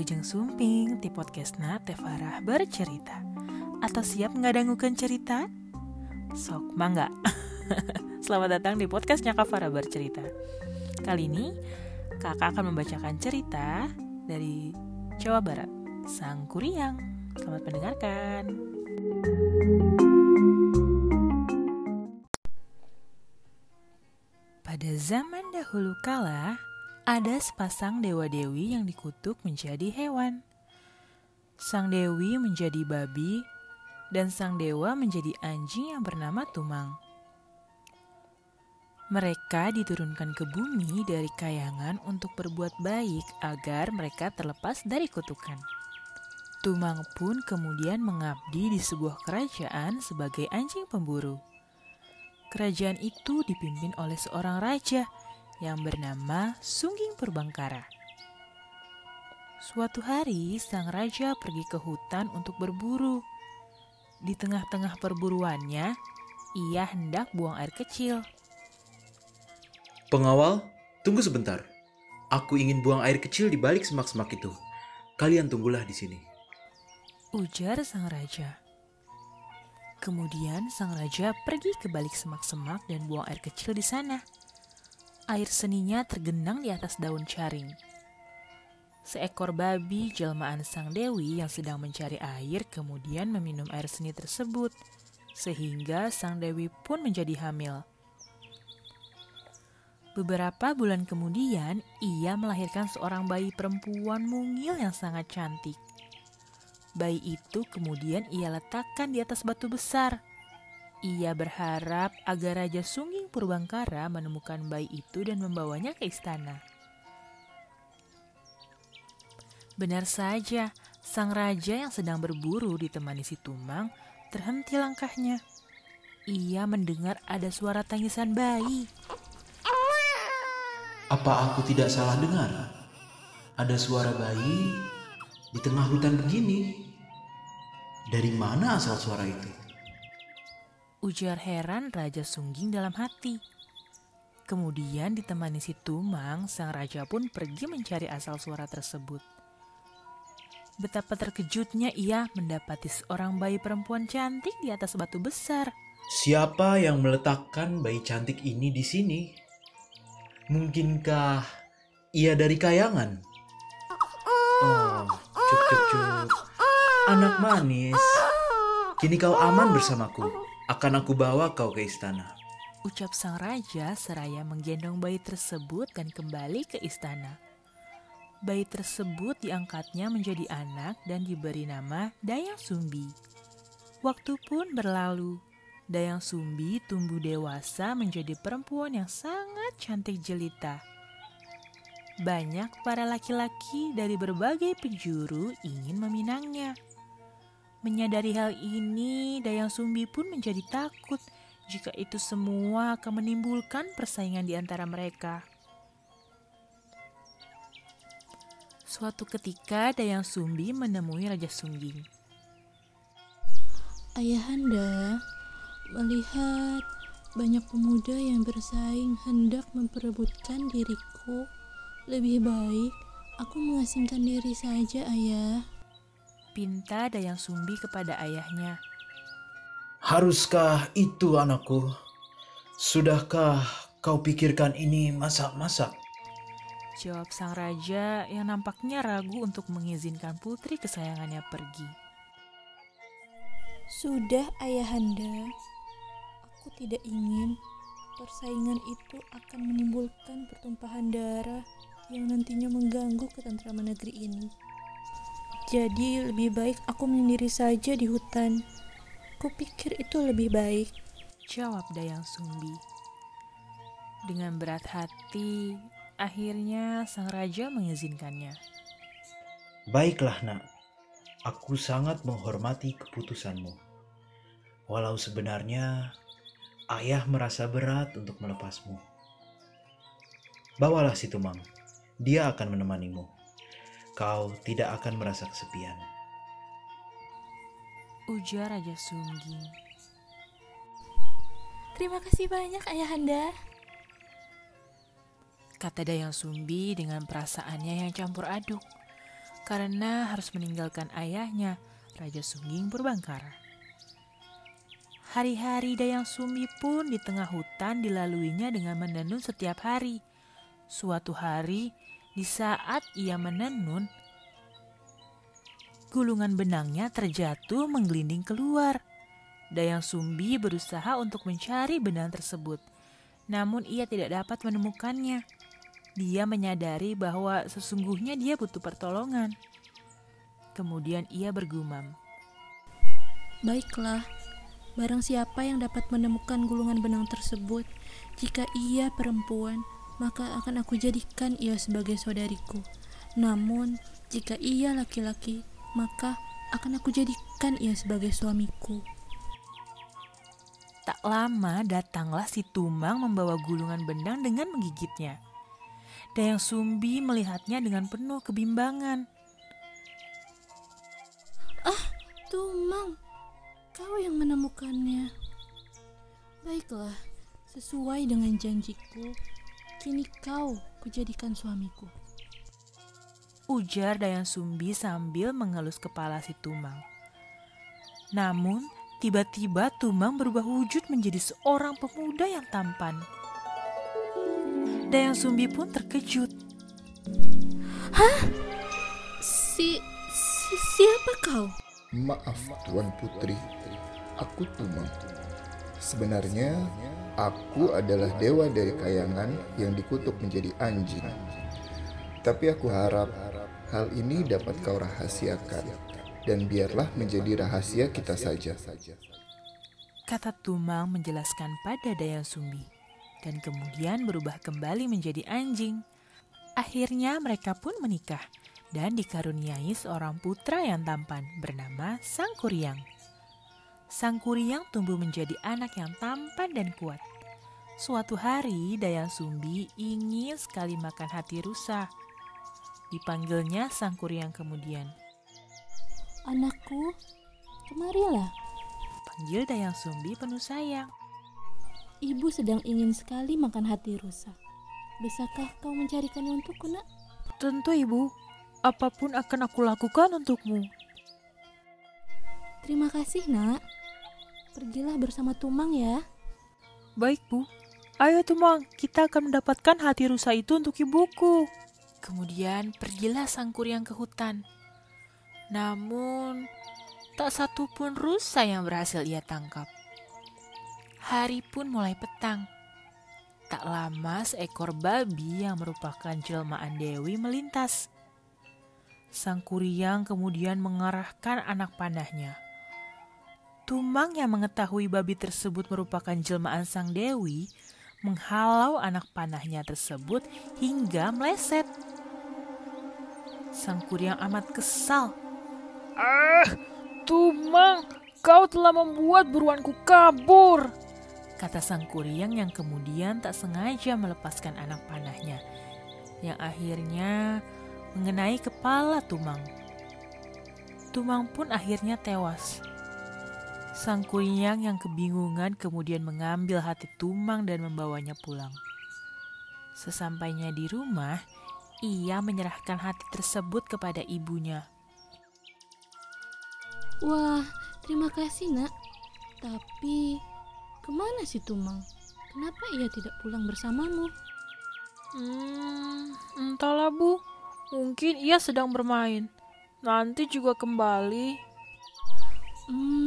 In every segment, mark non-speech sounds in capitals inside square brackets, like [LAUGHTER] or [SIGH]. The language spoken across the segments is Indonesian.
Wilujeng Sumping di podcastna Teh Farah bercerita. Atau siap ngadangukan cerita? Sok mangga. [LAUGHS] Selamat datang di podcastnya Kak Farah bercerita. Kali ini kakak akan membacakan cerita dari Jawa Barat Sang Kuriang. Selamat mendengarkan. Pada zaman dahulu kala, ada sepasang dewa-dewi yang dikutuk menjadi hewan. Sang dewi menjadi babi, dan sang dewa menjadi anjing yang bernama Tumang. Mereka diturunkan ke bumi dari kayangan untuk berbuat baik agar mereka terlepas dari kutukan. Tumang pun kemudian mengabdi di sebuah kerajaan sebagai anjing pemburu. Kerajaan itu dipimpin oleh seorang raja yang bernama Sungging Purbangkara. Suatu hari, sang raja pergi ke hutan untuk berburu. Di tengah-tengah perburuannya, ia hendak buang air kecil. Pengawal, tunggu sebentar. Aku ingin buang air kecil di balik semak-semak itu. Kalian tunggulah di sini. Ujar sang raja. Kemudian sang raja pergi ke balik semak-semak dan buang air kecil di sana air seninya tergenang di atas daun caring. Seekor babi jelmaan sang dewi yang sedang mencari air kemudian meminum air seni tersebut, sehingga sang dewi pun menjadi hamil. Beberapa bulan kemudian, ia melahirkan seorang bayi perempuan mungil yang sangat cantik. Bayi itu kemudian ia letakkan di atas batu besar ia berharap agar Raja Sungging Purbangkara menemukan bayi itu dan membawanya ke istana. Benar saja, sang raja yang sedang berburu ditemani si Tumang terhenti langkahnya. Ia mendengar ada suara tangisan bayi. Apa aku tidak salah dengar? Ada suara bayi di tengah hutan begini. Dari mana asal suara itu? Ujar heran Raja Sungging dalam hati. Kemudian ditemani si Tumang, sang raja pun pergi mencari asal suara tersebut. Betapa terkejutnya ia mendapati seorang bayi perempuan cantik di atas batu besar. Siapa yang meletakkan bayi cantik ini di sini? Mungkinkah ia dari kayangan? Oh, cuk cuk cuk. Anak manis, kini kau aman bersamaku. Akan aku bawa kau ke istana. Ucap sang raja seraya menggendong bayi tersebut dan kembali ke istana. Bayi tersebut diangkatnya menjadi anak dan diberi nama Dayang Sumbi. Waktu pun berlalu. Dayang Sumbi tumbuh dewasa menjadi perempuan yang sangat cantik jelita. Banyak para laki-laki dari berbagai penjuru ingin meminangnya. Menyadari hal ini, Dayang Sumbi pun menjadi takut jika itu semua akan menimbulkan persaingan di antara mereka. Suatu ketika Dayang Sumbi menemui Raja Sungging. Ayahanda, melihat banyak pemuda yang bersaing hendak memperebutkan diriku, lebih baik aku mengasingkan diri saja, ayah. Pinta Dayang Sumbi kepada ayahnya. Haruskah itu anakku? Sudahkah kau pikirkan ini masak-masak? Jawab sang raja yang nampaknya ragu untuk mengizinkan putri kesayangannya pergi. Sudah ayahanda, aku tidak ingin persaingan itu akan menimbulkan pertumpahan darah yang nantinya mengganggu ketentraman negeri ini. Jadi lebih baik aku menyendiri saja di hutan. Kupikir itu lebih baik. Jawab Dayang Sumbi. Dengan berat hati, akhirnya sang raja mengizinkannya. Baiklah nak, aku sangat menghormati keputusanmu. Walau sebenarnya ayah merasa berat untuk melepasmu. Bawalah si Tumang, dia akan menemanimu kau tidak akan merasa kesepian. Ujar Raja Sungging. Terima kasih banyak Ayahanda. Kata Dayang Sumbi dengan perasaannya yang campur aduk. karena harus meninggalkan ayahnya, Raja Sungging Purbangkara. Hari-hari Dayang Sumbi pun di tengah hutan dilaluinya dengan menenun setiap hari. Suatu hari, di saat ia menenun, gulungan benangnya terjatuh menggelinding keluar. Dayang Sumbi berusaha untuk mencari benang tersebut, namun ia tidak dapat menemukannya. Dia menyadari bahwa sesungguhnya dia butuh pertolongan. Kemudian ia bergumam, Baiklah, barang siapa yang dapat menemukan gulungan benang tersebut, jika ia perempuan, maka akan aku jadikan ia sebagai saudariku. Namun, jika ia laki-laki, maka akan aku jadikan ia sebagai suamiku. Tak lama datanglah si Tumang membawa gulungan benang dengan menggigitnya. Dayang Sumbi melihatnya dengan penuh kebimbangan. Tumang, kau yang menemukannya. Baiklah, sesuai dengan janjiku, kini kau kujadikan suamiku. Ujar Dayang Sumbi sambil mengelus kepala si Tumang. Namun, tiba-tiba Tumang berubah wujud menjadi seorang pemuda yang tampan. Dayang Sumbi pun terkejut. Si, si siapa kau? Maaf Tuan Putri, aku Tumang. Sebenarnya aku adalah dewa dari kayangan yang dikutuk menjadi anjing. Tapi aku harap hal ini dapat kau rahasiakan dan biarlah menjadi rahasia kita saja. Kata Tumang menjelaskan pada Dayang Sumbi dan kemudian berubah kembali menjadi anjing. Akhirnya mereka pun menikah dan dikaruniai seorang putra yang tampan bernama Sang Kuryang. Sang Kuryang tumbuh menjadi anak yang tampan dan kuat. Suatu hari Dayang Sumbi ingin sekali makan hati rusa. Dipanggilnya Sang Kuryang kemudian. Anakku, kemarilah. Panggil Dayang Sumbi penuh sayang. Ibu sedang ingin sekali makan hati rusa. Bisakah kau mencarikannya untukku, nak? Tentu ibu, apa pun akan aku lakukan untukmu. Terima kasih, nak. Pergilah bersama Tumang ya. Baik, Bu. Ayo, Tumang, kita akan mendapatkan hati rusa itu untuk ibuku. Kemudian pergilah sang kuryang ke hutan. Namun, tak satu pun rusa yang berhasil ia tangkap. Hari pun mulai petang. Tak lama seekor babi yang merupakan jelmaan Dewi melintas. Sang kuryang kemudian mengarahkan anak panahnya. Tumang yang mengetahui babi tersebut merupakan jelmaan sang dewi, menghalau anak panahnya tersebut hingga meleset. Sang kuryang amat kesal. Ah, Tumang, kau telah membuat buruanku kabur. Kata sang kuryang yang kemudian tak sengaja melepaskan anak panahnya. Yang akhirnya mengenai kepala Tumang. Tumang pun akhirnya tewas. Sang kuryang yang kebingungan kemudian mengambil hati Tumang dan membawanya pulang. Sesampainya di rumah, ia menyerahkan hati tersebut kepada ibunya. Wah, terima kasih, nak. Tapi, ke mana si Tumang? Kenapa ia tidak pulang bersamamu? Hmm, entahlah bu, mungkin ia sedang bermain. Nanti juga kembali. Hmm,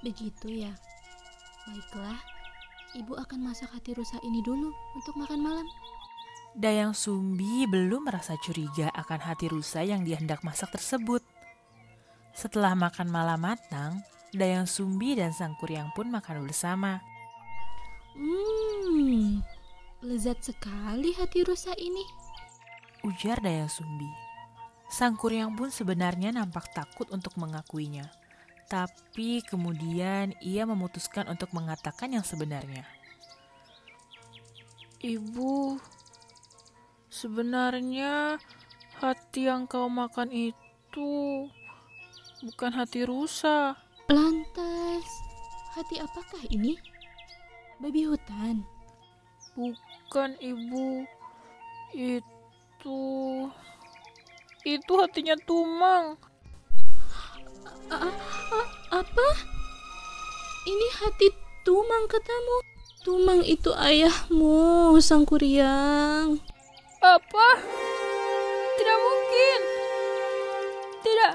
begitu ya. Baiklah, ibu akan masak hati rusa ini dulu untuk makan malam. Dayang Sumbi belum merasa curiga akan hati rusa yang dia hendak masak tersebut. Setelah makan malam matang, Dayang Sumbi dan Sang Kuryang pun makan bersama. Hmm, lezat sekali hati rusa ini. Ujar Dayang Sumbi. Sang Kuryang pun sebenarnya nampak takut untuk mengakuinya. Tapi kemudian ia memutuskan untuk mengatakan yang sebenarnya. Ibu, sebenarnya hati yang kau makan itu bukan hati rusa. Lantas, hati apakah ini? Babi hutan. Bukan ibu, itu Itu hatinya Tumang. Apa? Ini hati Tumang katamu. Tumang itu ayahmu, Sang Kuryang. Apa? Tidak mungkin. Tidak,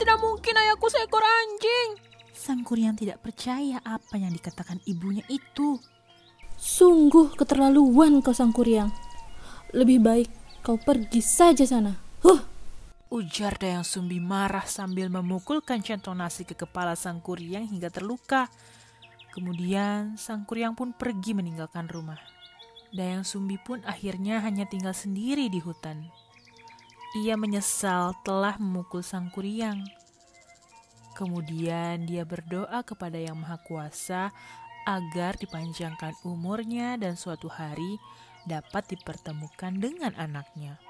tidak mungkin ayahku seekor anjing. Sang Kuryang tidak percaya apa yang dikatakan ibunya itu. Sungguh keterlaluan kau Sang Kuryang. Lebih baik kau pergi saja sana. Huh! Ujar Dayang Sumbi marah sambil memukulkan centong nasi ke kepala Sang Kuryang hingga terluka. Kemudian Sang Kuryang pun pergi meninggalkan rumah. Dayang Sumbi pun akhirnya hanya tinggal sendiri di hutan. Ia menyesal telah memukul Sang Kuryang. Kemudian dia berdoa kepada Yang Maha Kuasa agar dipanjangkan umurnya dan suatu hari dapat dipertemukan dengan anaknya.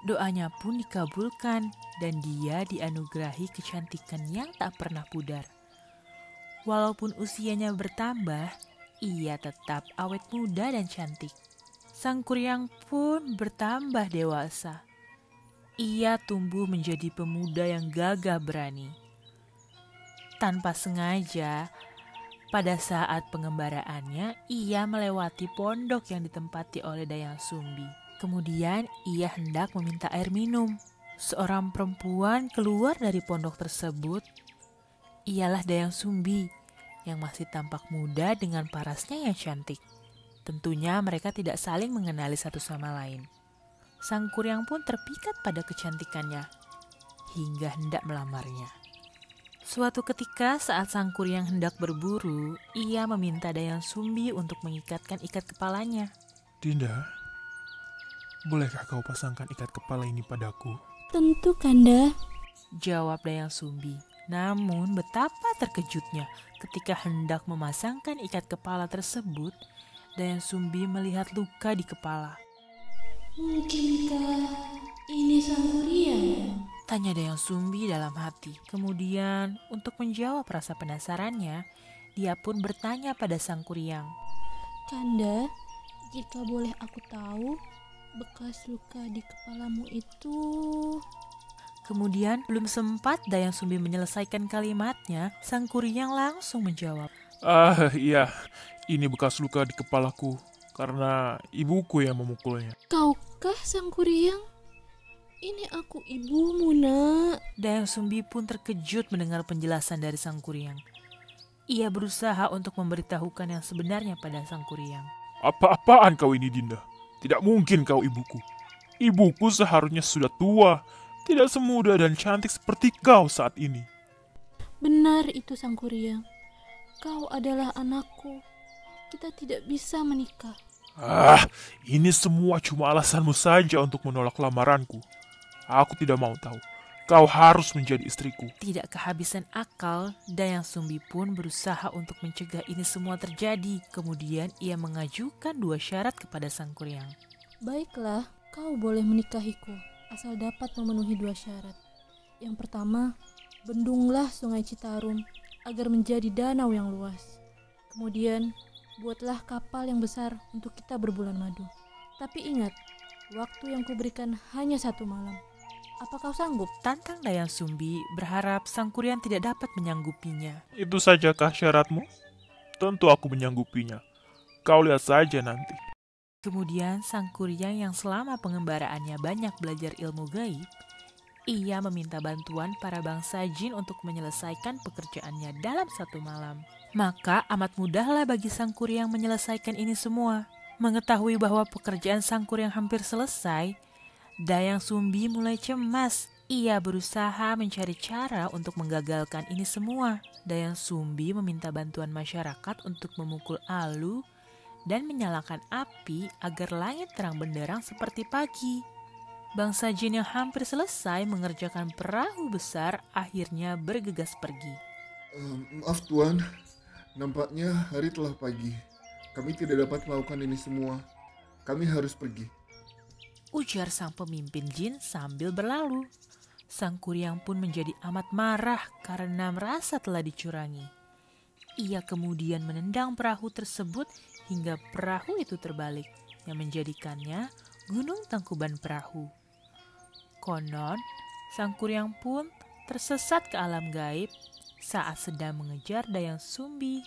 Doanya pun dikabulkan dan dia dianugerahi kecantikan yang tak pernah pudar. Walaupun usianya bertambah, ia tetap awet muda dan cantik. Sang Kuryang pun bertambah dewasa. Ia tumbuh menjadi pemuda yang gagah berani. Tanpa sengaja, pada saat pengembaraannya, ia melewati pondok yang ditempati oleh Dayang Sumbi. Kemudian ia hendak meminta air minum. Seorang perempuan keluar dari pondok tersebut ialah Dayang Sumbi yang masih tampak muda dengan parasnya yang cantik. Tentunya mereka tidak saling mengenali satu sama lain. Sang Kuryang pun terpikat pada kecantikannya hingga hendak melamarnya. Suatu ketika saat Sang Kuryang hendak berburu, ia meminta Dayang Sumbi untuk mengikatkan ikat kepalanya. Dinda, bolehkah kau pasangkan ikat kepala ini padaku? Tentu, Kanda. Jawab Dayang Sumbi. Namun betapa terkejutnya ketika hendak memasangkan ikat kepala tersebut, Dayang Sumbi melihat luka di kepala. Mungkinkah ini Sang Kuryang? Tanya Dayang Sumbi dalam hati. Kemudian, untuk menjawab rasa penasarannya, dia pun bertanya pada Sang Kuryang. Kanda, jika boleh aku tahu, bekas luka di kepalamu itu... Kemudian, belum sempat Dayang Sumbi menyelesaikan kalimatnya, Sang Kuryang langsung menjawab. Ah, iya. Ini bekas luka di kepalaku karena ibuku yang memukulnya. Kaukah Sang Kuryang? Ini aku ibumu, nak. Dayang Sumbi pun terkejut mendengar penjelasan dari Sang Kuryang. Ia berusaha untuk memberitahukan yang sebenarnya pada Sang Kuryang. Apa-apaan kau ini, Dinda? Tidak mungkin kau ibuku. Ibuku seharusnya sudah tua, tidak semuda dan cantik seperti kau saat ini. Benar itu Sang Kuryang. Kau adalah anakku. Kita tidak bisa menikah. Ah, ini semua cuma alasanmu saja untuk menolak lamaranku. Aku tidak mau tahu. Kau harus menjadi istriku. Tidak kehabisan akal, Dayang Sumbi pun berusaha untuk mencegah ini semua terjadi. Kemudian ia mengajukan dua syarat kepada Sang Kuryang. Baiklah, kau boleh menikahiku, asal dapat memenuhi dua syarat. Yang pertama, bendunglah sungai Citarum agar menjadi danau yang luas. Kemudian, buatlah kapal yang besar untuk kita berbulan madu. Tapi ingat, waktu yang kuberikan hanya satu malam. Apa kau sanggup? Tantang Dayang Sumbi berharap Sang Kuryang tidak dapat menyanggupinya. Itu sajakah syaratmu? Tentu aku menyanggupinya. Kau lihat saja nanti. Kemudian Sang Kuryang yang selama pengembaraannya banyak belajar ilmu gaib, ia meminta bantuan para bangsa jin untuk menyelesaikan pekerjaannya dalam satu malam. Maka amat mudahlah bagi Sang Kuryang menyelesaikan ini semua. Mengetahui bahwa pekerjaan Sang Kuryang hampir selesai, Dayang Sumbi mulai cemas. Ia berusaha mencari cara untuk menggagalkan ini semua. Dayang Sumbi meminta bantuan masyarakat untuk memukul alu dan menyalakan api agar langit terang benderang seperti pagi. Bangsa jin yang hampir selesai mengerjakan perahu besar akhirnya bergegas pergi. Eh, maaf Tuan, nampaknya hari telah pagi. Kami tidak dapat melakukan ini semua. Kami harus pergi. Ujar sang pemimpin jin sambil berlalu. Sang kuryang pun menjadi amat marah karena merasa telah dicurangi. Ia kemudian menendang perahu tersebut hingga perahu itu terbalik, yang menjadikannya gunung tangkuban perahu. Konon, sang kuryang pun tersesat ke alam gaib saat sedang mengejar Dayang Sumbi